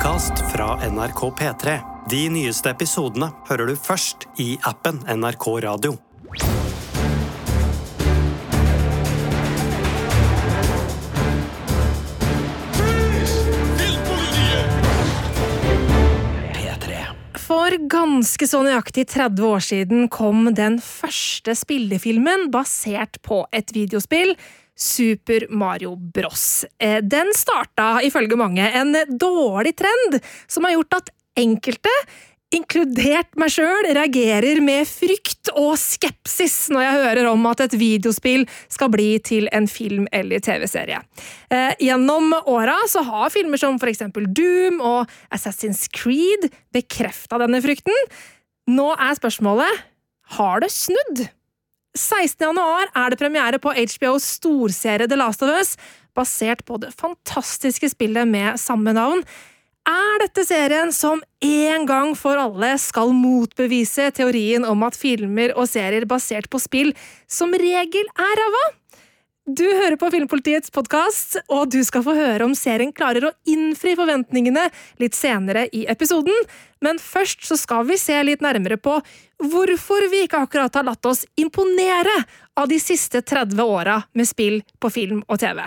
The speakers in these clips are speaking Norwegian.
podkast fra NRK P3. De nyeste episodene hører du først i appen NRK Radio. For ganske så nøyaktig 30 år siden kom den første spillefilmen basert på et videospill. Super Mario Bros. Eh, Den starta ifølge mange en dårlig trend som har gjort at enkelte, inkludert meg sjøl, reagerer med frykt og skepsis når jeg hører om at et videospill skal bli til en film eller TV-serie. Eh, Gjennom åra har filmer som eksempel Doom og Assassin's Creed bekrefta denne frykten. Nå er spørsmålet har det snudd? 16. januar er det premiere på HBOs storserie The Last of Us, basert på det fantastiske spillet med samme navn. Er dette serien som en gang for alle skal motbevise teorien om at filmer og serier basert på spill som regel er ræva? Du hører på Filmpolitiets podkast, og du skal få høre om serien klarer å innfri forventningene litt senere i episoden. Men først så skal vi se litt nærmere på hvorfor vi ikke akkurat har latt oss imponere av de siste 30 åra med spill på film og TV.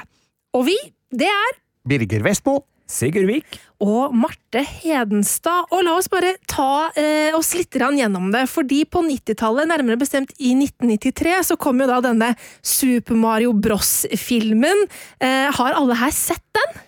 Og vi, det er Birger Vestmo. Sigurd Vik. og Marte Hedenstad. Og la oss bare ta eh, oss litt gjennom det, fordi på 90-tallet, nærmere bestemt i 1993, så kom jo da denne Super Mario Bros-filmen. Eh, har alle her sett den?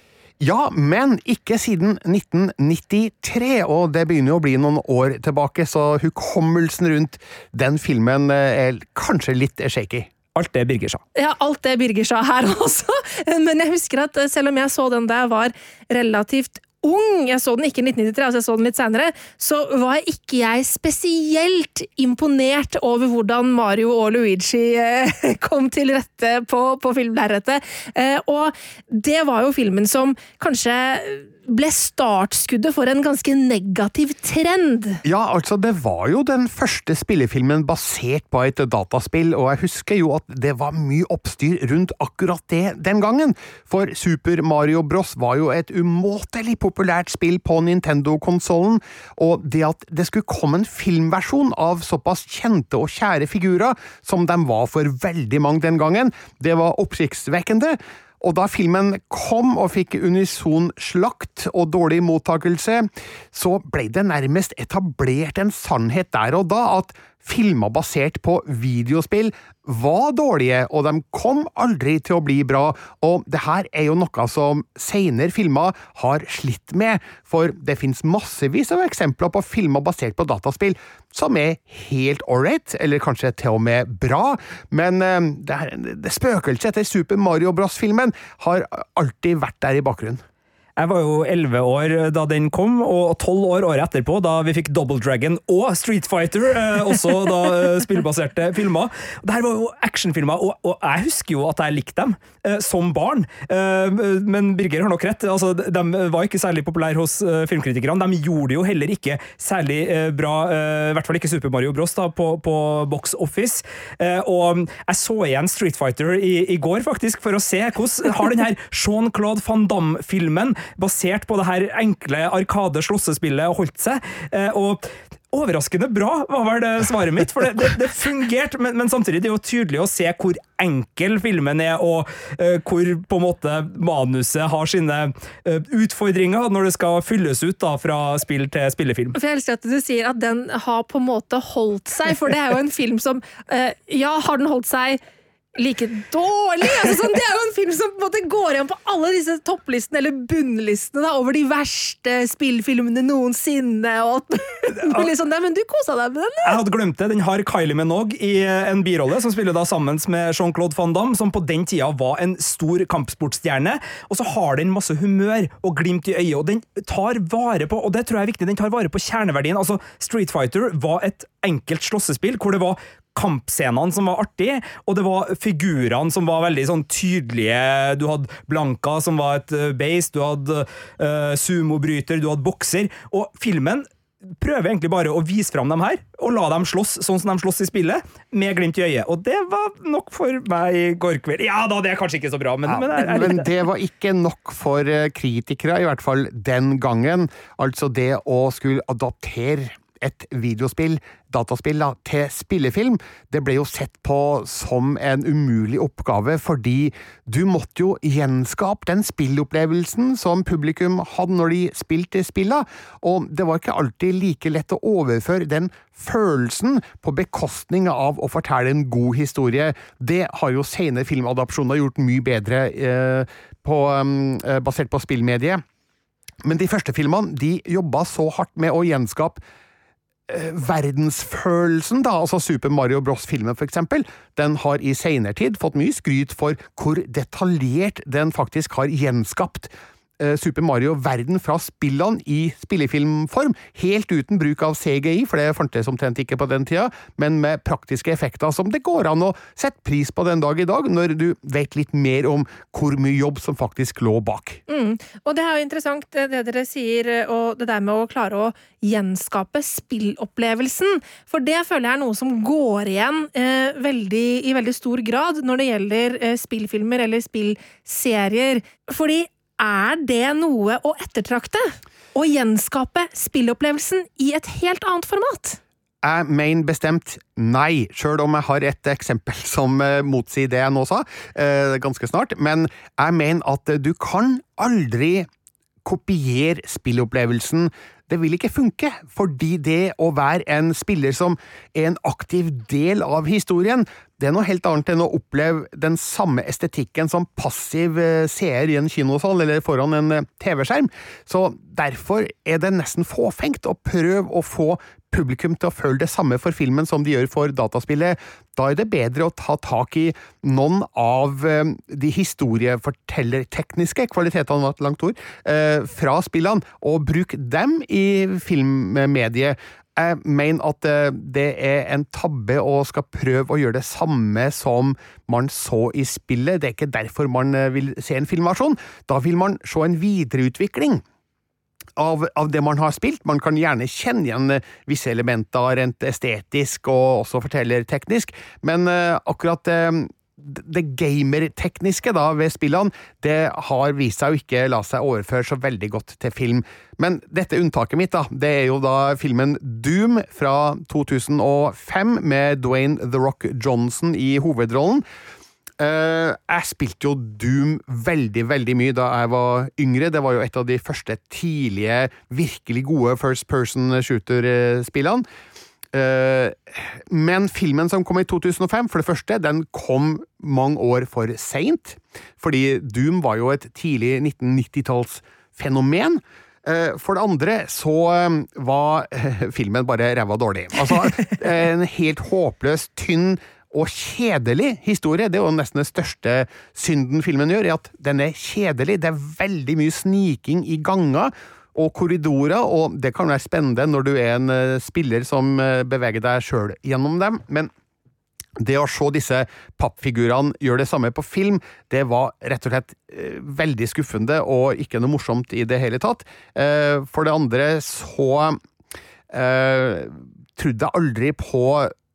Ja, men ikke siden 1993, og det begynner jo å bli noen år tilbake, så hukommelsen rundt den filmen eh, er kanskje litt shaky. Alt det Birger sa. Ja, alt det Birger sa her også. Men jeg husker at eh, selv om jeg så den da jeg var relativt ung, jeg så den ikke i 1993, altså jeg så den litt senere, så var ikke jeg spesielt imponert over hvordan Mario og Luigi eh, kom til rette på, på filmlerretet. Eh, Og det var jo filmen som kanskje ble startskuddet for en ganske negativ trend. Ja, altså, det var jo den første spillefilmen basert på et dataspill, og jeg husker jo at det var mye oppstyr rundt akkurat det den gangen, for Super Mario Bros var jo et umåtelig populært spill på Nintendo-konsollen, og det at det skulle komme en filmversjon av såpass kjente og kjære figurer som de var for veldig mange den gangen, det var oppsiktsvekkende. Og da filmen kom og fikk unison slakt og dårlig mottakelse, så ble det nærmest etablert en sannhet der og da at filmer basert på videospill var dårlige, og de kom aldri til å bli bra, og det her er jo noe som senere filmer har slitt med, for det finnes massevis av eksempler på filmer basert på dataspill som er helt ålreit, eller kanskje til og med bra, men eh, det, her- det spøkelset etter Super Mario Bros.-filmen har alltid vært der i bakgrunnen. Jeg var jo elleve år da den kom, og tolv år året etterpå, da vi fikk Double Dragon og Street Fighter, eh, også da eh, spillbaserte filmer. Det her var jo actionfilmer, og, og jeg husker jo at jeg likte dem eh, som barn. Eh, men Birger har nok rett, altså, de var ikke særlig populære hos eh, filmkritikerne. De gjorde jo heller ikke særlig eh, bra, eh, i hvert fall ikke Super Mario Bros. da, på, på Box Office. Eh, og jeg så igjen Street Fighter i, i går, faktisk, for å se hvordan har den her Jean-Claude Van Damme-filmen basert på det her enkle arkade-slåssespillet holdt seg. Eh, og Overraskende bra, var vel det svaret mitt. For det, det, det fungerte, men, men samtidig det er jo tydelig å se hvor enkel filmen er, og uh, hvor på en måte manuset har sine uh, utfordringer når det skal fylles ut da, fra spill til spillefilm. For jeg elsker at du sier at den har på en måte holdt seg, for det er jo en film som uh, Ja, har den holdt seg like dårlig? Altså, sånn, det er jo en film som på en måte går igjen på alle disse topplistene eller bunnlistene da, over de verste spillfilmene noensinne. Og alt sånn Men du kosa deg med den? Eller? Jeg hadde glemt det. Den har Kylie Minogue i en birolle, som spiller da sammen med Jean-Claude Van Damme, som på den tida var en stor kampsportstjerne. Og så har den masse humør og glimt i øyet, og den tar vare på, og det tror jeg er viktig, den tar vare på kjerneverdien. Altså, Street Fighter var et enkelt slåssespill hvor det var kampscenene som var artige, og det var figurene som var veldig sånn tydelige. Du hadde Blanka, som var et eh, beist, du hadde uh, sumobryter, du hadde bokser. Og filmen prøver egentlig bare å vise fram dem her, og la dem slåss sånn som de slåss i spillet, med glimt i øyet. Og det var nok for meg i går kveld. Ja da, det er kanskje ikke så bra, men, Ja, men, jeg, jeg men det. det var ikke nok for eh, kritikere, i hvert fall den gangen. Altså det å skulle adaptere et videospill, dataspill, da, til spillefilm, det ble jo sett på som en umulig oppgave, fordi du måtte jo gjenskape den spillopplevelsen som publikum hadde når de spilte spilla, og det var ikke alltid like lett å overføre den følelsen på bekostning av å fortelle en god historie. Det har jo senere filmadopsjoner gjort mye bedre eh, på, eh, basert på spillmediet. Men de første filmene de jobba så hardt med å gjenskape verdensfølelsen, da, altså Super Mario Bros.-filmen for eksempel, den har i seinertid fått mye skryt for hvor detaljert den faktisk har gjenskapt eh, Super Mario-verden fra spillene i spillefilmform, helt uten bruk av CGI, for det fantes omtrent ikke på den tida, men med praktiske effekter som det går an å sette pris på den dag i dag, når du vet litt mer om hvor mye jobb som faktisk lå bak. Mm. Og det er jo interessant det, det dere sier, og det der med å klare å gjenskape spillopplevelsen. For det føler jeg er noe som går igjen eh, veldig, i veldig stor grad når det gjelder eh, spillfilmer eller spillserier. Fordi er det noe å ettertrakte? Å gjenskape spillopplevelsen i et helt annet format? Jeg mener bestemt nei, sjøl om jeg har et eksempel som eh, motsier det jeg nå sa, eh, ganske snart. Men jeg mener at du kan aldri kopiere spillopplevelsen. Det vil ikke funke, fordi det å være en spiller som er en aktiv del av historien, det er noe helt annet enn å oppleve den samme estetikken som passiv eh, seer i en kinosal eller foran en eh, TV-skjerm. Så derfor er det nesten fåfengt å prøve å få publikum til å føle det samme for filmen som de gjør for dataspillet. Da er det bedre å ta tak i noen av eh, de historiefortellertekniske kvalitetene, langt ord, fra spillene, og bruke dem i filmmediet. Jeg mener at eh, det er en tabbe å skal prøve å gjøre det samme som man så i spillet. Det er ikke derfor man eh, vil se en filmversjon. Da vil man se en videreutvikling av, av det man har spilt. Man kan gjerne kjenne igjen eh, visse elementer rent estetisk og også fortellerteknisk, men akkurat det gamertekniske da ved spillene, det har vist seg å ikke la seg overføre så veldig godt til film. Men dette unntaket mitt, da, det er jo da filmen Doom fra 2005 med Dwayne The Rock Johnson i hovedrollen. Eh, jeg spilte jo Doom veldig, veldig mye da jeg var yngre. Det var jo et av de første tidlige, virkelig gode first person shooter-spillene. Eh, men filmen som kom i 2005, for det første, den kom mange år for seint. Fordi Doom var jo et tidlig 1990-tallsfenomen. Eh, For det andre så eh, var filmen bare ræva dårlig. Altså, en helt håpløs, tynn og kjedelig historie. Det er jo nesten det største synden filmen gjør, er at den er kjedelig. Det er veldig mye sniking i ganger og korridorer, og det kan være spennende når du er en eh, spiller som eh, beveger deg sjøl gjennom dem, men det å se disse pappfigurene gjøre det samme på film, det var rett og slett eh, veldig skuffende og ikke noe morsomt i det hele tatt. For det andre så eh, trodde jeg aldri på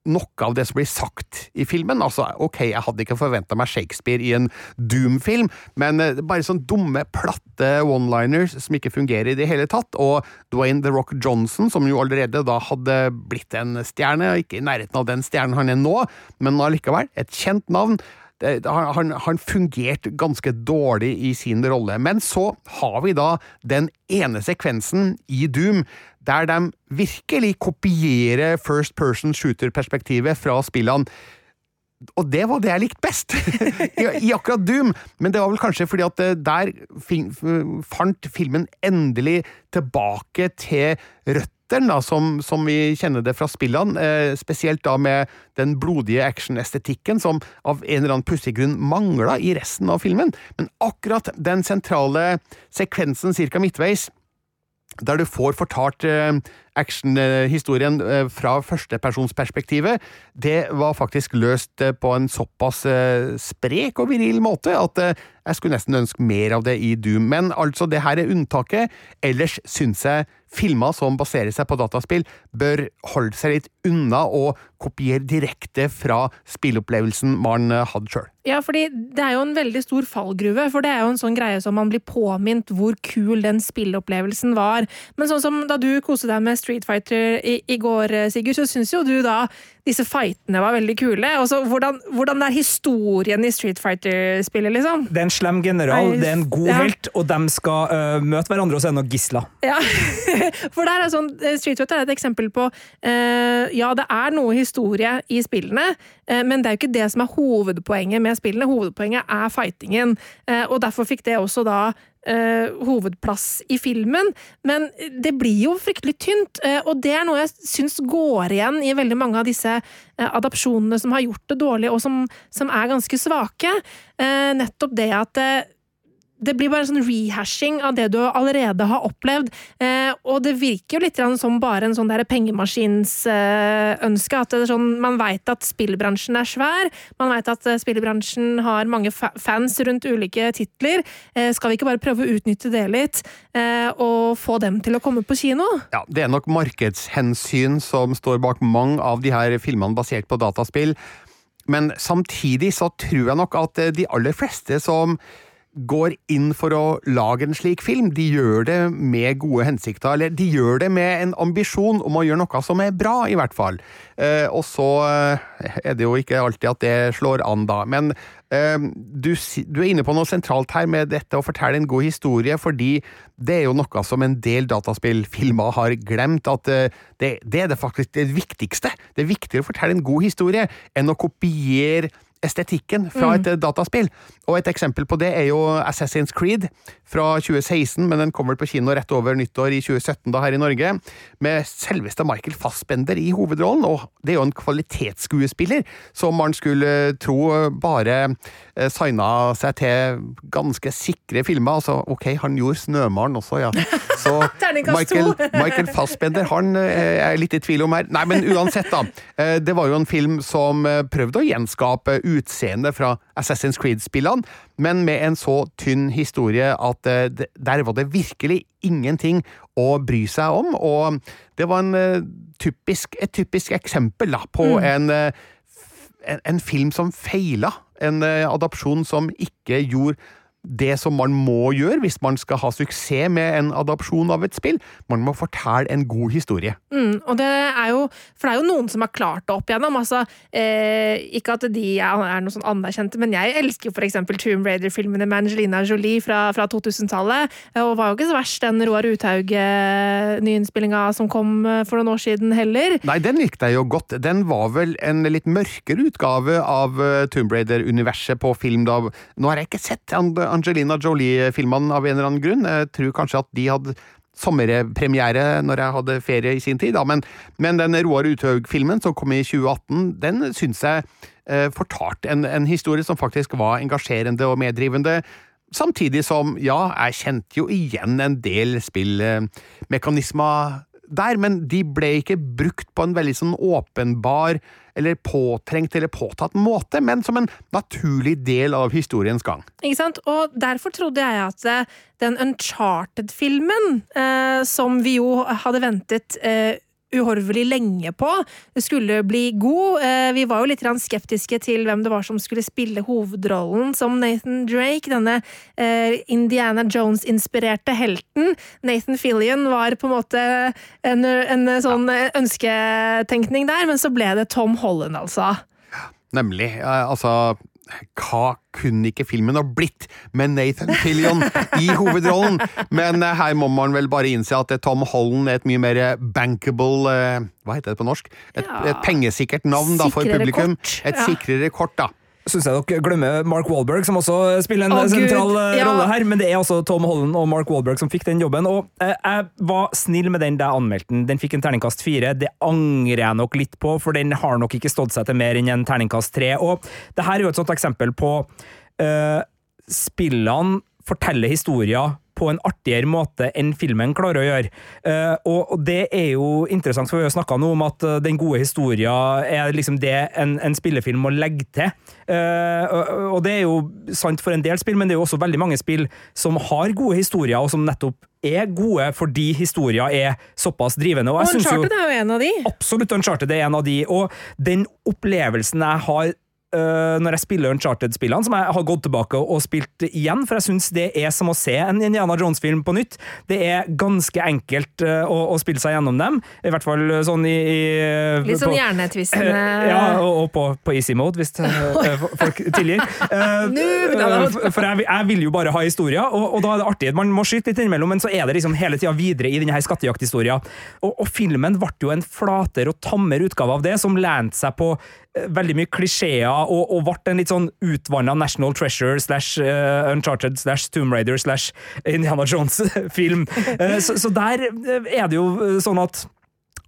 noe av det som blir sagt i filmen. Altså, ok, jeg hadde ikke forventa meg Shakespeare i en Doom-film, men eh, bare sånn dumme, platte one-liners som ikke fungerer i det hele tatt. Og Dwayne The Rock Johnson, som jo allerede da hadde blitt en stjerne, ikke i nærheten av den stjernen han er nå, men allikevel, et kjent navn. Han, han, han fungerte ganske dårlig i sin rolle. Men så har vi da den ene sekvensen i Doom der de virkelig kopierer first person shooter-perspektivet fra spillene. Og det var det jeg likte best I, i akkurat Doom, men det var vel kanskje fordi at eh, der fant filmen endelig tilbake til røttene, som, som vi kjenner det fra spillene, eh, spesielt da med den blodige actionestetikken som av en eller annen pussig grunn mangla i resten av filmen. Men akkurat den sentrale sekvensen cirka midtveis, der du får fortalt eh, actionhistorien eh, fra førstepersonsperspektivet, det var faktisk løst eh, på en såpass sprek og viril måte at jeg skulle nesten ønske mer av det i Doom. Men altså, det her er unntaket. Ellers syns jeg filmer som baserer seg på dataspill, bør holde seg litt unna og kopiere direkte fra spillopplevelsen man hadde sjøl. Ja, fordi det er jo en veldig stor fallgruve, for det er jo en sånn greie som man blir påminnet hvor kul den spillopplevelsen var. Men sånn som da du koste deg med Street Fighter i, i går, Sigurd, så syns jo du da disse fightene var veldig kule. Og så hvordan, hvordan er historien i Street Fighter-spillet, liksom? Det er en slem general, det er en god ja. helt, og de skal uh, møte hverandre, og så er det noen gisler. Ja, for der er sånn, Street Fighter er et eksempel på uh, Ja, det er noe historie i spillene, uh, men det er jo ikke det som er hovedpoenget med spillene. Hovedpoenget er fightingen, og derfor fikk det også da Uh, hovedplass i filmen, men det blir jo fryktelig tynt. Uh, og det er noe jeg syns går igjen i veldig mange av disse uh, adapsjonene som har gjort det dårlig, og som, som er ganske svake. nettopp det at det blir bare en sånn rehashing av det du allerede har opplevd. Eh, og det virker jo litt som bare en sånn pengemaskinsønske. Eh, at sånn, man veit at spillbransjen er svær, man veit at eh, spillbransjen har mange fa fans rundt ulike titler. Eh, skal vi ikke bare prøve å utnytte det litt, eh, og få dem til å komme på kino? Ja, det er nok markedshensyn som står bak mange av de her filmene basert på dataspill. Men samtidig så tror jeg nok at eh, de aller fleste som går inn for å lage en slik film. De gjør det med gode hensikter, eller de gjør det med en ambisjon om å gjøre noe som er bra, i hvert fall. Eh, og så eh, er det jo ikke alltid at det slår an, da. Men eh, du, du, er inne på noe sentralt her med dette å fortelle en god historie, fordi det er jo noe som en del dataspillfilmer har glemt, at eh, det, det er det faktisk det viktigste. Det er viktigere å fortelle en god historie enn å kopiere estetikken fra et mm. dataspill. Og et eksempel på det er jo Assassin's Creed fra 2016, men den kommer på kino rett over nyttår i 2017 da her i Norge, med selveste Michael Fassbender i hovedrollen, og det er jo en kvalitetsskuespiller som man skulle tro bare eh, signa seg til ganske sikre filmer. Altså, ok, han gjorde Snømaren også, ja. Så Michael, Michael Fassbender han eh, er litt i tvil om her. Nei, men uansett, da. Eh, det var jo en film som prøvde å gjenskape utseendet fra Assassin's Creed-spillene, men med en så tynn historie at uh, der var det virkelig ingenting å bry seg om, og det var en, uh, typisk, et typisk eksempel da, på mm. en, uh, en, en, film som feila. En adopsjon som ikke gjorde det som man må gjøre hvis man skal ha suksess med en adopsjon av et spill. Man må fortelle en god historie. Mm, og det er jo, For det er jo noen som har klart det opp igjennom. Altså, eh, ikke at de er noe sånn anerkjente, men jeg elsker jo f.eks. Tomb Raider-filmene med Angelina Jolie fra, fra 2000-tallet. Og var jo ikke så verst den Roar Uthaug-nyinnspillinga som kom eh, for noen år siden heller. Nei, den likte jeg jo godt. Den var vel en litt mørkere utgave av eh, Tomb Raider-universet på film. da. Nå har jeg ikke sett den Angelina Jolie-filmene av en eller annen grunn. Jeg tror kanskje at de hadde sommerpremiere når jeg hadde ferie i sin tid, da. Men, men den Roar Uthaug-filmen som kom i 2018, den syns jeg eh, fortalte en, en, historie som faktisk var engasjerende og meddrivende. Samtidig som, ja, jeg kjente jo igjen en del spillmekanismer der, men de ble ikke brukt på en veldig sånn åpenbar eller påtrengt eller påtatt måte, men som en naturlig del av historiens gang. Ikke sant? Og derfor trodde jeg at eh, den Uncharted-filmen, eh, som vi jo hadde ventet eh, uhorvelig lenge på. Skulle bli god. Eh, vi var jo litt skeptiske til hvem det var som skulle spille hovedrollen som Nathan Drake, denne eh, Indiana Jones-inspirerte helten. Nathan Fillion var på en måte en, en sånn ønsketenkning der, men så ble det Tom Holland, altså. Nemlig. Altså hva kunne ikke filmen ha blitt med Nathan Fillion i hovedrollen? Men uh, her må man vel bare innse at uh, Tom Holland er et mye mer bankable uh, Hva heter det på norsk? Et, et pengesikkert navn da, for publikum. Kort. Et sikrere kort, da syns jeg dere glemmer Mark Walberg, som også spiller en oh, sentral eh, ja. rolle her. Men det er altså Tom Holland og Mark Walberg som fikk den jobben. Og eh, jeg var snill med den da jeg anmeldte den. Den fikk en terningkast fire. Det angrer jeg nok litt på, for den har nok ikke stått seg til mer enn en terningkast tre. Og det her er jo et sånt eksempel på eh, spillene forteller historier på en artigere måte enn filmen klarer å gjøre. Uh, og, det er jo interessant, for vi har snakka nå om at uh, den gode historia er liksom det en, en spillefilm må legge til. Uh, og, det er jo sant for en del spill, men det er jo også veldig mange spill som har gode historier, og som nettopp er gode fordi historia er såpass drivende. Og, og Uncharted er jo en av de. Absolutt, Uncharted er en av de. Og den opplevelsen jeg har uh, når jeg spiller Uncharted-spillene, som jeg har gått tilbake og spilt igjen, for jeg syns det er som å se en Indiana Jones-film på nytt. Det er ganske enkelt uh, å, å, spille seg gjennom dem, i hvert fall sånn i, i Litt sånn hjernetvistende Ja, og, og på, på, easy mode, hvis uh, folk tilgir. for jeg, jeg, vil jo bare ha historier, og, og, da er det artig. Man må skyte litt innimellom, men så er det liksom hele tida videre i denne skattejakthistoria. Og, og filmen ble jo en flatere og tammere utgave av det, som lente seg på veldig mye klisjeer og, og ble en litt sånn utvanna National Treasure slash uh, Uncharted slash Tomb Raider slash Indiana Jones-film. uh, så, så, der er det jo sånn at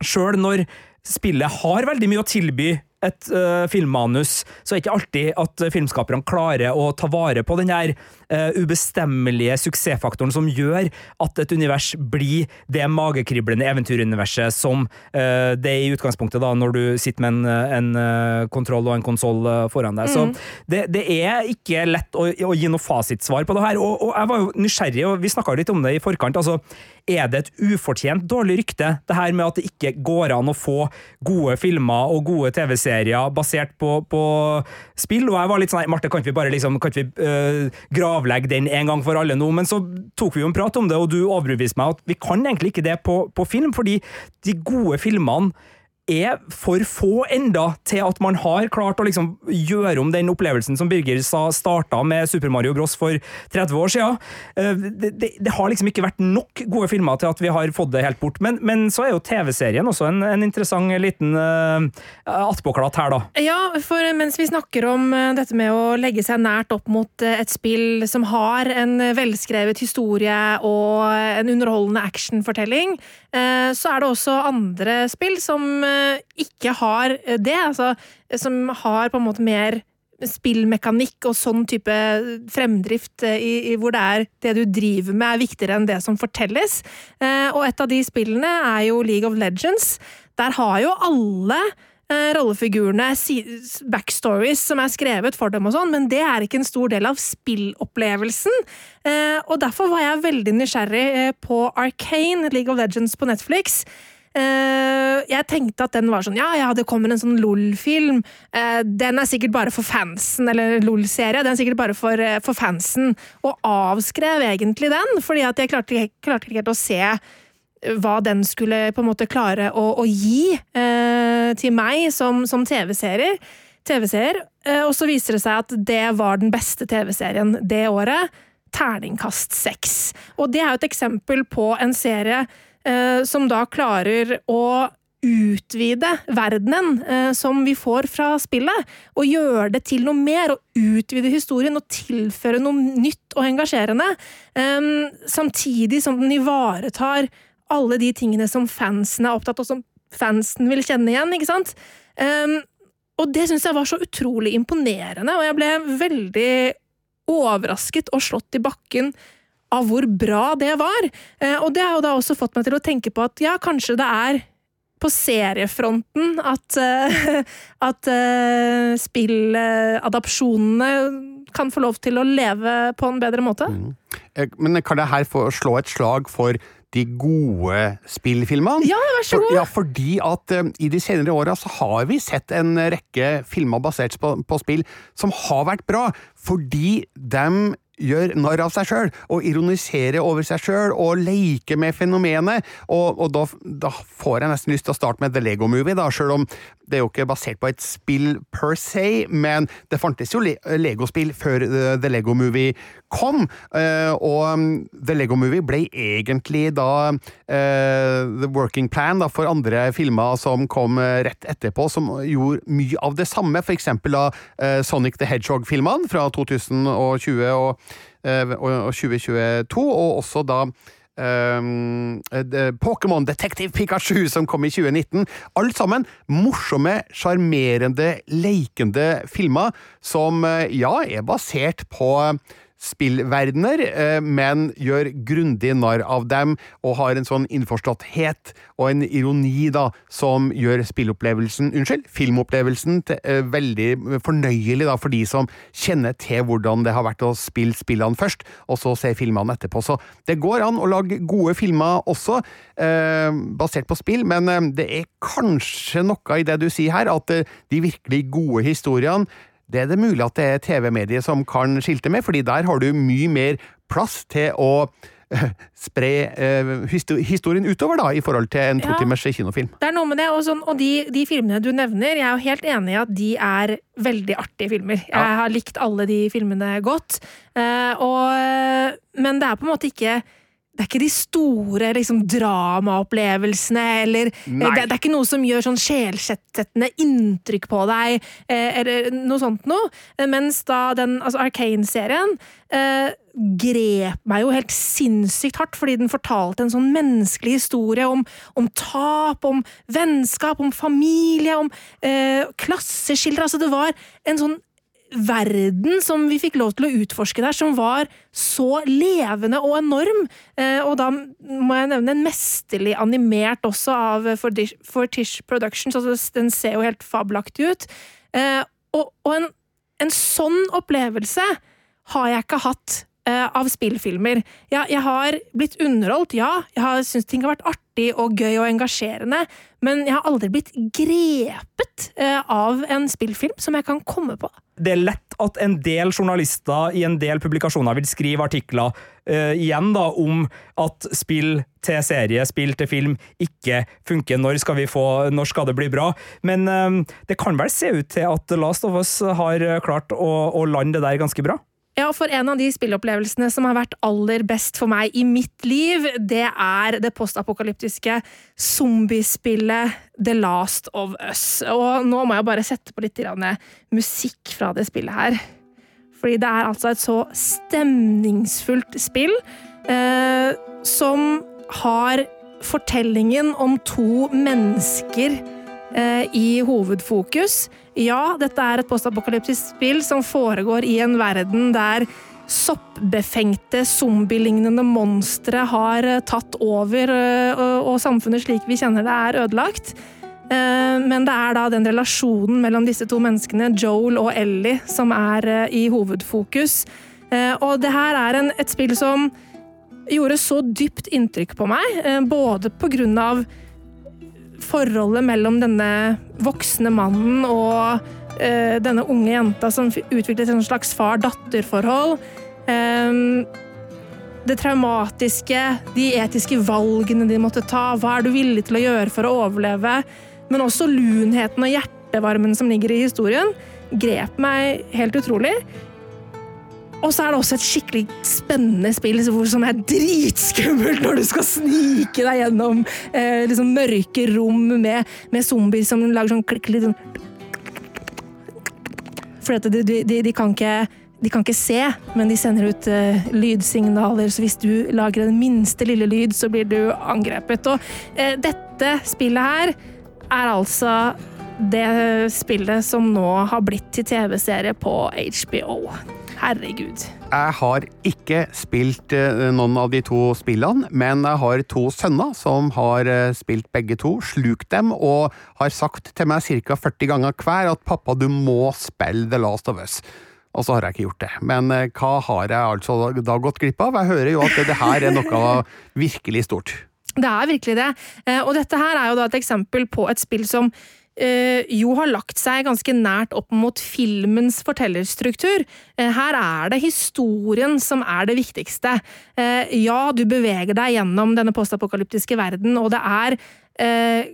sjøl når spillet har veldig mye å tilby et uh, filmmanus, så er det ikke alltid at filmskaperne klarer å ta vare på den der uh, ubestemmelige suksessfaktoren som gjør at et univers blir det magekriblende eventyruniverset som uh, det er i utgangspunktet da, når du sitter med en, en kontroll og en konsoll foran deg. Mm. Så det, det, er ikke lett å, å, gi noe fasitsvar på det her. Og, og jeg var jo nysgjerrig, og vi snakka litt om det i forkant. altså er det et ufortjent dårlig rykte, det her med at det ikke går an å få gode filmer og gode TV-serier basert på, på, spill? Og jeg var litt sånn Marte, kan vi bare liksom, kan vi uh, gravlegge den en gang for alle nå? Men så tok vi jo en prat om det, og du overbeviste meg at vi kan egentlig ikke det på, på film, fordi de gode filmene er for få enda til at man har klart å liksom gjøre om den opplevelsen som Birger sa starta med Super Mario Bros for 30 år siden. Eh, det, det, det, har liksom ikke vært nok gode filmer til at vi har fått det helt bort. Men, men så er jo TV-serien også en, en, interessant liten uh, attpåklatt her, da. Ja, for mens vi snakker om uh, dette med å legge seg nært opp mot et spill som har en velskrevet historie og en underholdende actionfortelling, så er det også andre spill som ikke har det, altså, som har på en måte mer spillmekanikk og sånn type fremdrift i, i, hvor det er det du driver med er viktigere enn det som fortelles. Eh, og et av de spillene er jo League of Legends. Der har jo alle eh, rollefigurene backstories som er skrevet for dem og sånn, men det er ikke en stor del av spillopplevelsen. Eh, og derfor var jeg veldig nysgjerrig på Arcane, League of Legends på Netflix. Uh, jeg tenkte at den var sånn Ja, ja, det kommer en sånn LOL-film. Uh, den er sikkert bare for fansen, eller LOL-serie. Den er sikkert bare for, uh, for, fansen. Og avskrev egentlig den, fordi at jeg klarte, klarte ikke helt å se hva den skulle på en måte klare å, å gi til meg som, som TV-seer. TV og så viser det seg at det var den beste TV-serien det året. Terningkast seks. Og det er jo et eksempel på en serie Eh, som da klarer å utvide verdenen eh, som vi får fra spillet, og gjøre det til noe mer, og utvide historien og tilføre noe nytt og engasjerende, eh, samtidig som den ivaretar alle de tingene som fansen er opptatt av, som fansen vil kjenne igjen, ikke sant? Eh, og det syns jeg var så utrolig imponerende, og jeg ble veldig overrasket og slått i bakken av hvor bra det var. Eh, og det har jo da også fått meg til å tenke på at ja, kanskje det er på seriefronten at, uh, at uh, spilladapsjonene kan få lov til å leve på en bedre måte. Mm. Men kan det her få slå et slag for de gode spillfilmene? Ja, vær så god! For, ja, fordi at um, i de senere åra så har vi sett en rekke filmer basert på, på, spill som har vært bra, fordi de gjør narr av seg sjøl, og ironiserer over seg sjøl, og leker med fenomenet. Og, og da, da, får jeg nesten lyst til å starte med The Lego Movie, da, sjøl om det er jo ikke basert på et spill per se, men det fantes jo Lego-spill før The Lego Movie kom, eh, og um, The Lego Movie ble egentlig da uh, The Working Plan da, for andre filmer som kom eh, rett etterpå, som gjorde mye av det samme, for eksempel da Sonic the Hedgehog-filmene fra 2020 og, og 2022, og også da Um, Pokémon Detective Pikachu, som kom i 2019. Alt sammen morsomme, sjarmerende, leikende filmer som ja, er basert på spillverdener, eh, men gjør grundig narr av dem, og har en sånn innforståtthet og en ironi da, som gjør spillopplevelsen, unnskyld, filmopplevelsen til, uh, veldig fornøyelig da, for de som kjenner til hvordan det har vært å spille spillene først, og så se filmene etterpå. Så det går an å lage gode filmer også, uh, basert på spill, men uh, det er kanskje noe i det du sier her, at de virkelig gode historiene det er det mulig at det er TV-mediet som kan skilte med, fordi der har du mye mer plass til å eh, spre eh, historien utover, da, i forhold til en to timers kinofilm. Det er noe med det, og, sånn, og de, de, filmene du nevner, jeg er jo helt enig i at de er veldig artige filmer. Jeg har likt alle de filmene godt, eh, og, men det er på en måte ikke det er ikke de store liksom, dramaopplevelsene, eller det, det, er ikke noe som gjør sånn sjelsettende inntrykk på deg, eh, eller noe sånt noe. Eh, mens da den altså Arcane-serien eh, grep meg jo helt sinnssykt hardt, fordi den fortalte en sånn menneskelig historie om, om tap, om vennskap, om familie, om eh, klasseskildre. Altså, det var en sånn verden som vi fikk lov til å utforske der, som var så levende og enorm. Eh, og da må jeg nevne en mesterlig animert også av Fortish Productions. Altså den ser jo helt fabelaktig ut. Eh, og, en, en, sånn opplevelse har jeg ikke hatt eh, av spillfilmer. Jeg, jeg, har blitt underholdt, ja. Jeg har syntes ting har vært artig og gøy og engasjerende. Men jeg har aldri blitt grepet av en spillfilm som jeg kan komme på det er lett at en del journalister i en del publikasjoner vil skrive artikler uh, igjen da, om at spill til serie, spill til film, ikke funker. Når skal, vi få, når skal det bli bra? Men uh, det kan vel se ut til at Last of Us har klart å, å lande det der ganske bra? Ja, for en av de spillopplevelsene som har vært aller best for meg i mitt liv, det er det postapokalyptiske zombiespillet The Last of Us. Og nå må jeg bare sette på litt musikk fra det spillet her. Fordi det er altså et så stemningsfullt spill eh, som har fortellingen om to mennesker eh, i hovedfokus. Ja, dette er et postapokalyptisk spill som foregår i en verden der soppbefengte, zombielignende monstre har eh, tatt over, eh, og samfunnet slik vi kjenner det, er ødelagt. Eh, men det er da den relasjonen mellom disse to menneskene, Joel og Ellie, som er i hovedfokus. Og det her er en, et spill som gjorde så dypt inntrykk på meg, både på grunn av forholdet mellom denne voksne mannen og uh, denne unge jenta som utviklet et slags far-datter-forhold. Um, det traumatiske, de etiske valgene de måtte ta, hva er du villig til å gjøre for å overleve? Men også lunheten og hjertevarmen som ligger i historien, grep meg helt utrolig. Og så er det også et skikkelig spennende spill som er dritskummelt når du skal snike deg gjennom eh, liksom mørke rom med, med, zombier som lager sånn klikk litt sånn For de, de, de, kan ikke de kan ikke se, men de sender ut eh, lydsignaler, så hvis du lager den minste lille lyd, så blir du angrepet. Og eh, dette spillet her er altså det spillet som nå har blitt til TV-serie på HBO. Herregud. Jeg har ikke spilt eh, noen av de to spillene, men jeg har to sønner som har eh, spilt begge to, slukt dem, og har sagt til meg ca. 40 ganger hver at 'pappa, du må spille The Last of Us'. Og så har jeg ikke gjort det. Men eh, hva har jeg altså da gått glipp av? Jeg hører jo at det her er noe virkelig stort. Det er virkelig det. Og dette her er jo da et eksempel på et spill som jo har lagt seg ganske nært opp mot filmens fortellerstruktur. Eh, her er det historien som er det viktigste. Eh, ja, du beveger deg gjennom denne postapokalyptiske verden, og det er eh,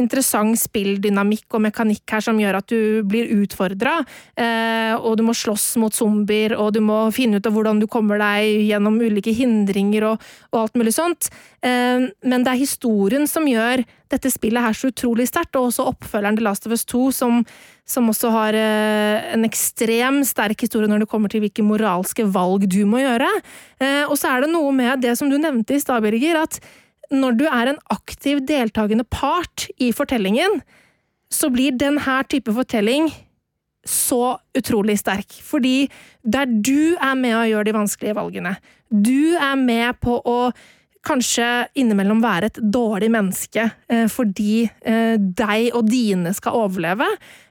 interessant spilldynamikk og mekanikk her som gjør at du blir utfordra. Eh, og du må slåss mot zombier, og du må finne ut av hvordan du kommer deg gjennom ulike hindringer og, og alt mulig sånt. Eh, men det er historien som gjør dette spillet her så utrolig sterkt, og også oppfølgeren til Last of Us 2, som, som også har eh, en ekstrem sterk historie når det kommer til hvilke moralske valg du må gjøre. Eh, og så er det noe med det som du nevnte i stad, Birger, at når du er en aktiv deltakende part i fortellingen, så blir denne type fortelling så utrolig sterk, fordi der du er med å gjøre de vanskelige valgene, du er med på å kanskje innimellom være et dårlig menneske eh, fordi eh, deg og dine skal overleve,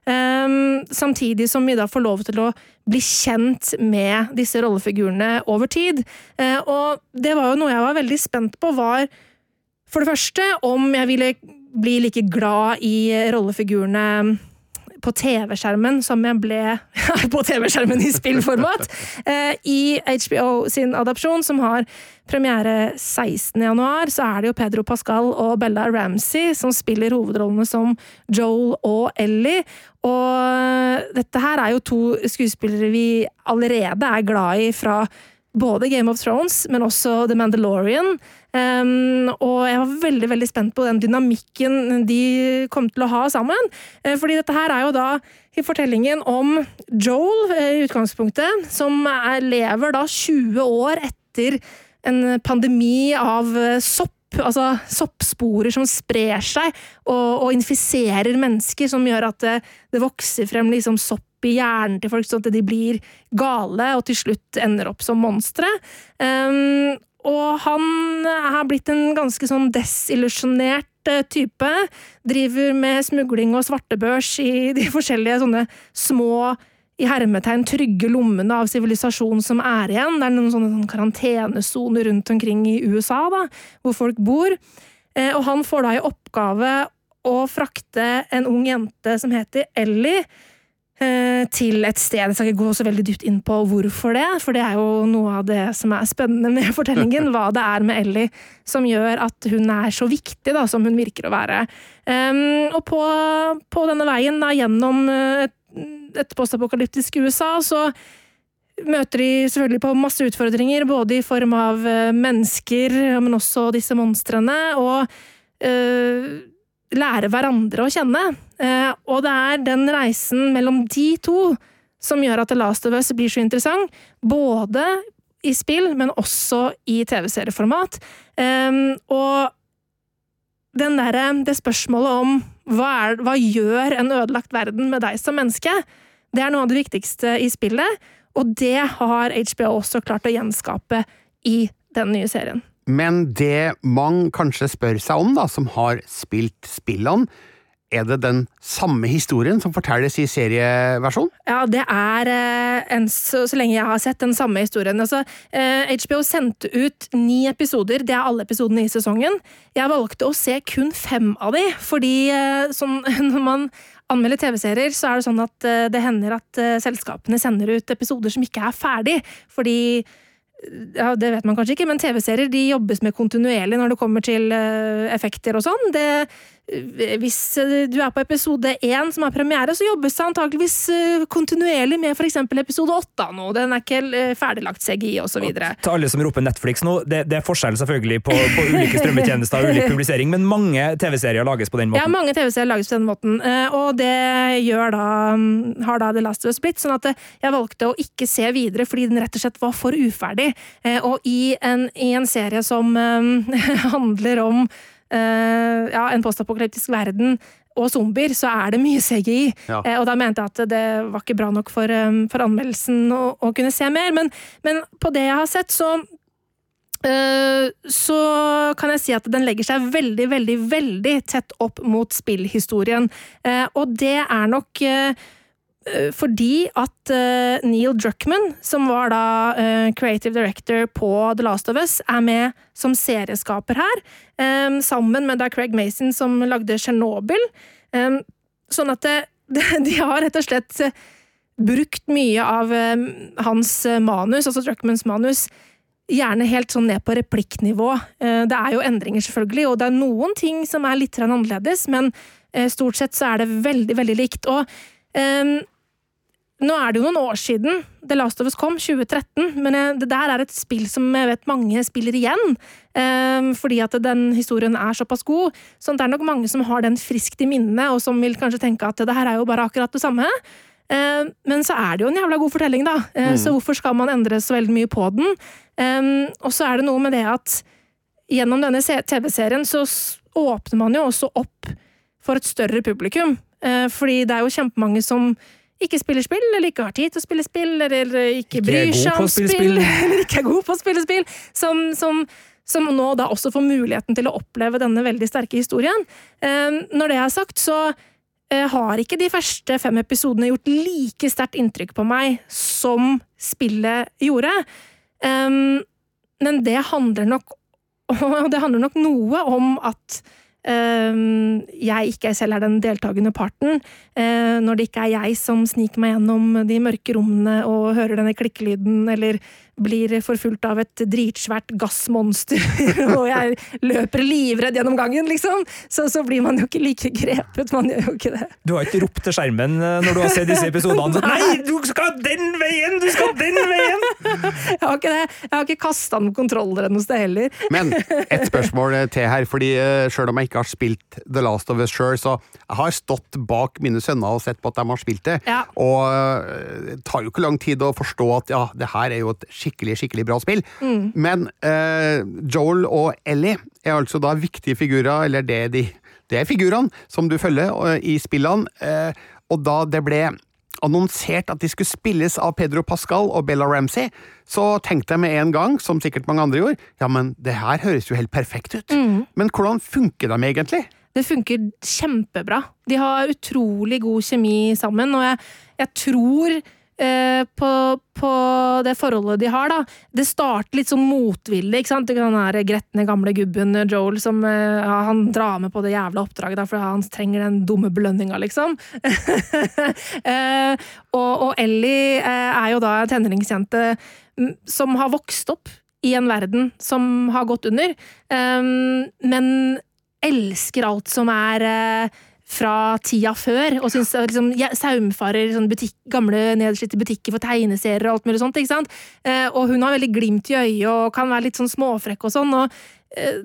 eh, samtidig som vi da får lov til å bli kjent med disse rollefigurene over tid. Eh, og det var jo noe jeg var veldig spent på, var for det første om jeg ville bli like glad i rollefigurene på TV-skjermen som jeg ble på TV-skjermen i spillformat, eh, i HBO sin adopsjon, som har premiere 16. januar, så er det jo Pedro Pascal og Bella Ramsey som spiller hovedrollene som Joel og Ellie. Og dette her er jo to skuespillere vi allerede er glad i fra både Game of Thrones, men også The Mandalorian. Um, og jeg var veldig veldig spent på den dynamikken de kom til å ha sammen. Uh, fordi dette her er jo da i fortellingen om Joel uh, i utgangspunktet, som er, lever da 20 år etter en pandemi av uh, sopp. Altså soppsporer som sprer seg og, og infiserer mennesker, som gjør at det, det vokser frem liksom sopp i hjernen til folk, sånn at de blir gale og til slutt ender opp som monstre. Um, og han er blitt en ganske sånn desillusjonert eh, type. Driver med smugling og svartebørs i de forskjellige sånne små i hermetegn trygge lommene av sivilisasjon som er igjen. Det er noen sånne, sånne karantenesoner rundt omkring i USA, da, hvor folk bor. Eh, og han får da i oppgave å frakte en ung jente som heter Ellie, Eh, til et sted. Jeg skal ikke gå så veldig dypt inn på hvorfor det, for det er jo noe av det som er spennende med fortellingen. Hva det er med Ellie som gjør at hun er så viktig da, som hun virker å være. Um, og på, på, denne veien da, gjennom eh, et, et postapokalyptisk USA, så møter de selvfølgelig på masse utfordringer, både i form av eh, mennesker, men også disse monstrene. og uh, lære hverandre å kjenne. Eh, og det er den reisen mellom de to som gjør at The Last of Us blir så interessant. Både i spill, men også i TV-serieformat. Eh, og der, det spørsmålet om hva, er, hva gjør en ødelagt verden med deg som menneske, det er noe av det viktigste i spillet, og det har HBO også klart å gjenskape i den nye serien. Men det mange kanskje spør seg om, da, som har spilt spillene, er det den samme historien som fortelles i serieversjonen? Ja, det er, eh, en, så, så, lenge jeg har sett, den samme historien. Altså, eh, HBO sendte ut ni episoder, det er alle episodene i sesongen. Jeg valgte å se kun fem av de, fordi eh, sånn, når man anmelder TV-serier, så er det sånn at eh, det hender at eh, selskapene sender ut episoder som ikke er ferdig, fordi ja, Det vet man kanskje ikke, men TV-serier de jobbes med kontinuerlig når det kommer til uh, effekter og sånn. Det, hvis eh, du er på episode én som har premiere, så jobbes det antakeligvis uh, kontinuerlig med f.eks. episode åtte nå. Den er ikke ferdiglagt CGI osv. Til alle som roper Netflix nå, det, det er forskjell selvfølgelig på, på ulike strømmetjenester og ulik publisering, men mange TV-serier lages på den måten. Ja, mange TV-serier lages på den måten, og det gjør da, mm, har da The Last of Us blitt. Sånn at jeg valgte å ikke se videre fordi den rett og slett var for uferdig. Eh, og i en, i en serie som eh, handler om eh, ja, en postapokalyptisk verden og zombier, så er det mye CGI. Ja. og da mente jeg at det var ikke bra nok for, for anmeldelsen å, å, kunne se mer. Men, men, på det jeg har sett, så så kan jeg si at den legger seg veldig, veldig, veldig tett opp mot spillhistorien. Og det er nok Eh, fordi at uh, Neil Druckman, som var da uh, creative director på The Last of Us, er med som serieskaper her, sammen med da Craig Mason, som lagde Tsjernobyl. Sånn at de har rett og slett brukt mye av hans manus, altså Druckmans manus, gjerne helt sånn ned på replikknivå. Det er jo endringer, selvfølgelig, og det er noen ting som er litt annerledes, men stort sett så er det veldig, veldig likt. og Um, nå er det jo noen år siden The Last of Us kom, 2013, men det der er et spill som jeg vet mange spiller igjen. Um, fordi at den historien er såpass god. Så det er nok mange som har den friskt i minnet, og som vil kanskje tenke at det her er jo bare akkurat det samme. Um, men så er det jo en jævla god fortelling, da. Uh, mm. Så hvorfor skal man endre så veldig mye på den? Um, og så er det noe med det at gjennom denne TV-serien så åpner man jo også opp for et større publikum. Uh, fordi det er jo kjempemange som ikke spiller spill, eller ikke har tid til å spille spill, eller ikke, Ikke bryr seg om spill, spill. eller ikke er god på å spille spill, som, som, som nå da også får muligheten til å oppleve denne veldig sterke historien. Eh, når det er sagt, så eh, har ikke de første fem episodene gjort like sterkt inntrykk på meg som spillet gjorde. Um, men det handler nok det handler nok noe om at jeg ikke selv er den deltakende parten, uh, når det ikke er jeg som sniker meg gjennom de mørke rommene og hører denne klikkelyden, eller blir forfulgt av et dritsvært gassmonster, og jeg løper livredd gjennom gangen, liksom, så, så blir man jo ikke like grepet. Man gjør jo ikke det. Du har ikke ropt til skjermen eh, når du har sett disse episodene? Nei, du skal den veien! Du skal den veien! Jeg har ikke det. Jeg har ikke kasta noen kontroller noe sted heller. Men et spørsmål til her, fordi sjøl selv om jeg ikke har spilt The Last of Us sjøl, så jeg har stått bak mine sønner og sett på at de har spilt det. Ja. Og det tar jo ikke lang tid å forstå at ja, det her er jo et skikkelig, skikkelig skikkelig bra spill. Men uh, Joel og Ellie er altså da viktige figurer, eller det er de det er figurene som du følger uh, i spillene, uh, og da det ble annonsert at de skulle spilles av Pedro Pascal og Bella Ramsey, så tenkte jeg med en gang, som sikkert mange andre gjorde, ja, men det her høres jo helt perfekt ut. Men hvordan funker de egentlig? Det funker kjempebra. De har utrolig god kjemi sammen, og jeg, jeg tror eh, på, på det forholdet de har, da. Det starter litt sånn motvillig, ikke sant. Kan være gretne gamle gubben eh, Joel som eh, han drar med på det jævla oppdraget da, fordi han trenger den dumme belønninga, liksom. eh, og, og Ellie eh, er jo da en tenåringsjente mm, som har vokst opp i en verden som har gått under, eh, men elsker alt som er fra tida før, og syns liksom, ja, saumfarer sånn butikk, gamle nedslitte butikker for tegneserier og alt mulig sånt. ikke sant? Eh, og hun har veldig glimt i øyet og kan være litt sånn småfrekk og sånn. og eh,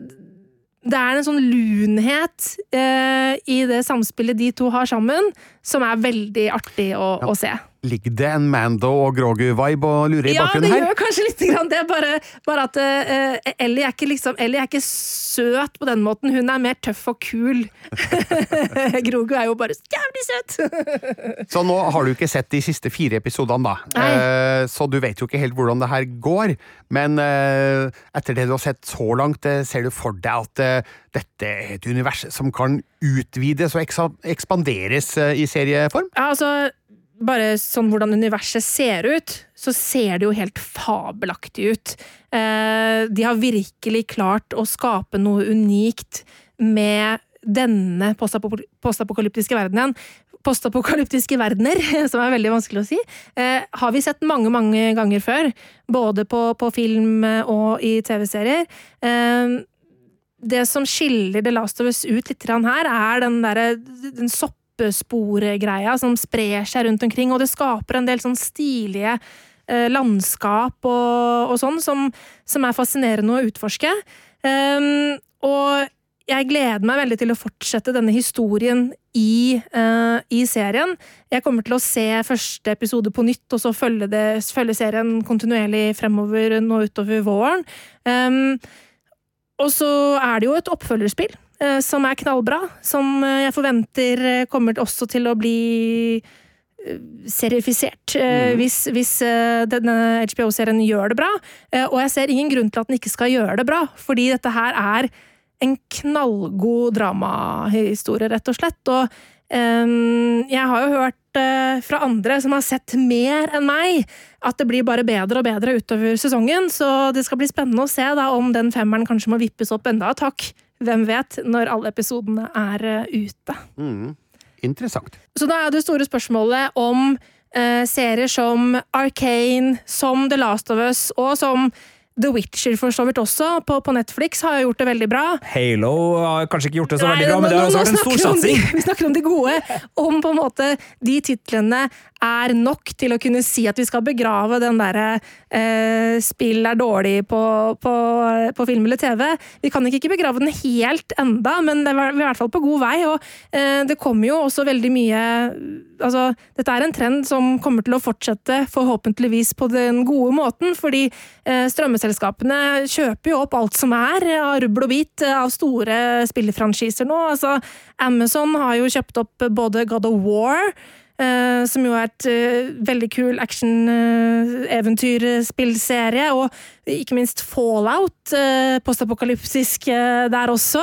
det er en sånn lunhet eh, i det samspillet de to har sammen, som er veldig artig å, å se. Ligger det en Mando og Grogu-vibe og lurer i Ja, det bakgrunnen her? gjør kanskje litt grann det, bare, bare at uh, Ellie, er liksom, Ellie er ikke søt på den måten, hun er mer tøff og kul. Grogu er jo bare jævlig søt! Så nå har du ikke sett de siste fire episodene, da. Eh, så du vet jo ikke helt hvordan det her går. Men uh, etter det du har sett så langt, ser du for deg at dette er et univers som kan utvides og ekspanderes i serieform? Ja, altså, bare sånn hvordan universet ser ut, så ser det jo helt fabelaktig ut. Eh, de har virkelig klart å skape noe unikt med denne postapokalyptiske verdenen. Postapokalyptiske verdener, som er veldig vanskelig å si, eh, har vi sett mange, mange ganger før. Både på, på film og i TV-serier. Eh, det som skiller The Last of Us ut litt her, er den der, den soppesporegreia som sprer seg rundt omkring, og det skaper en del sånn stilige eh, landskap og, og sånn, som, som er fascinerende å utforske. Um, og jeg gleder meg veldig til å fortsette denne historien i, uh, i serien. Jeg kommer til å se første episode på nytt, og så følge, det, følge serien kontinuerlig fremover nå utover våren. Um, og så er det jo et oppfølgerspill som er knallbra, som eh, jeg forventer eh, kommer også til å bli eh, serifisert, mm. hvis, hvis eh, denne HBO-serien gjør det bra. Eh, og jeg ser ingen grunn til at den ikke skal gjøre det bra, fordi dette her er en knallgod dramahistorie, rett og slett. Og um, jeg har jo hørt uh, fra andre som har sett mer enn meg, at det blir bare bedre og bedre utover sesongen, så det skal bli spennende å se da om den femmeren kanskje må vippes opp enda et hakk. Hvem vet, når alle episodene er eh, ute. Mm. Interessant. Så da er det store spørsmålet om eh, serier som Arcane, som The Last of Us, og som The Witcher for så vidt også, på, på Netflix, har jo gjort det veldig bra. Halo har kanskje ikke gjort det så Nei, veldig bra, men det har også vært en stor de- Vi snakker om de gode, om på en måte de titlene er nok til å kunne si at vi skal begrave den derre eh, spill er dårlig på, på, på film eller TV. Vi kan ikke begrave den helt enda, men det er vi er i hvert fall på god vei. Og eh, det kommer jo også veldig mye Altså, dette er en trend som kommer til å fortsette, forhåpentligvis på den gode måten, fordi eh, strømmeselskapene kjøper jo opp alt som er av rubbel og bit eh, av store spillefranchiser nå. Altså, Amazon har jo kjøpt opp både God of War, eh, som jo er et uh, veldig kul action-eventyrspillserie, og ikke minst Fallout, uh, postapokalypsisk eh, der også.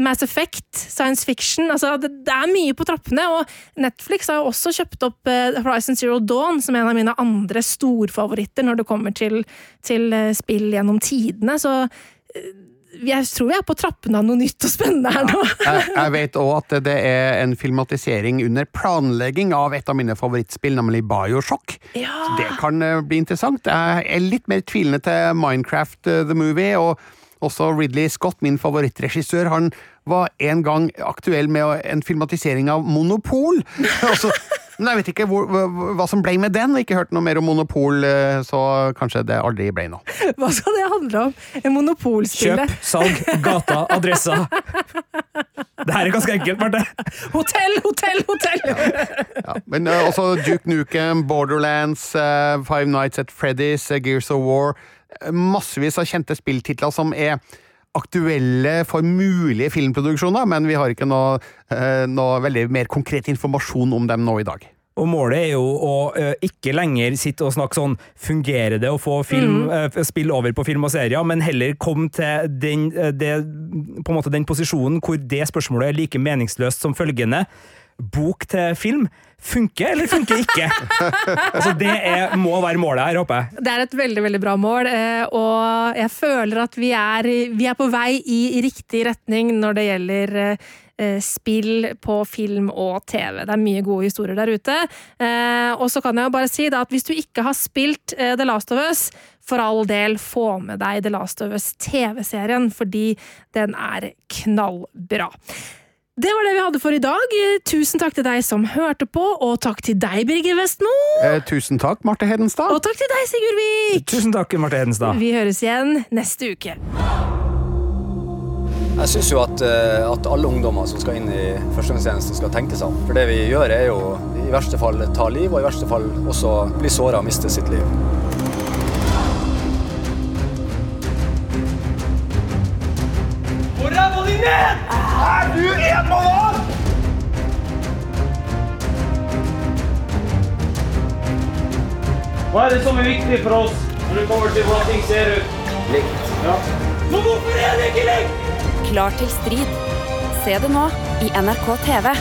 Mass Effect, science fiction. altså det, det er mye på trappene, og Netflix har jo også kjøpt opp eh, Horizon Zero Dawn som en av mine andre storfavoritter når det kommer til, til eh, spill gjennom tidene. Så eh, jeg tror vi er på trappene av noe nytt og spennende her nå. Jeg, jeg vet òg at det er en filmatisering under planlegging av et av mine favorittspill, nemlig Bioshock. Ja. Så det kan eh, bli interessant. Jeg er litt mer tvilende til Minecraft eh, The Movie, og også Ridley Scott, min favorittregissør, han var en gang aktuell med en filmatisering av Monopol. Altså, men jeg vet ikke hvor, hva, som ble med den, ikke hørt noe mer om Monopol, eh, så kanskje det aldri ble noe. Hva skal det handle om? En monopolspille? Kjøp, salg, gata, adressa. Det her er ganske enkelt, Marte. Hotell, hotell, hotell! Ja, men uh, også Duke Nukem, Borderlands, uh, Five Nights at Freddy's, uh, Gears of War. Massevis av kjente spilltitler som er aktuelle for mulige filmproduksjoner, men vi har ikke noe, eh, noe veldig mer konkret informasjon om dem nå i dag. Og målet er jo å ø, ikke lenger sitte og snakke sånn fungerer det å få film, Mm. ø, spill over på film og serier, men heller komme til den, ø, det, på en måte den posisjonen hvor det spørsmålet er like meningsløst som følgende. Bok til film, funker eller funker ikke? altså Det er, må være målet her, håper jeg. Det er et veldig veldig bra mål, eh, og jeg føler at vi er, vi er på vei i, riktig retning når det gjelder eh, spill på film og TV. Det er mye gode historier der ute. Eh, Og så kan jeg jo bare si at hvis du ikke har spilt The Last of Us, for all del få med deg The Last of Us TV-serien, fordi den er knallbra. Det var det vi hadde for i dag. Tusen takk til deg som hørte på, og takk til deg, Birger Vestmo. Eh, tusen takk, Marte Hedenstad. Og takk til deg, Sigurd Vik! Tusen takk, Marte Hedenstad. Vi høres igjen neste uke. Jeg syns jo at, eh, at alle ungdommer som skal inn i førstegangstjenesten, skal tenke seg om. For det vi gjør, er jo i verste fall ta liv, og i verste fall også bli såra og miste sitt liv. Ræva di ned! Er du en mann? Hva er det som er viktig for oss når det kommer til hvordan ting ser ut? Likt. Ja. Men hvorfor er det ikke likt? Klar til strid. Se det nå i NRK TV.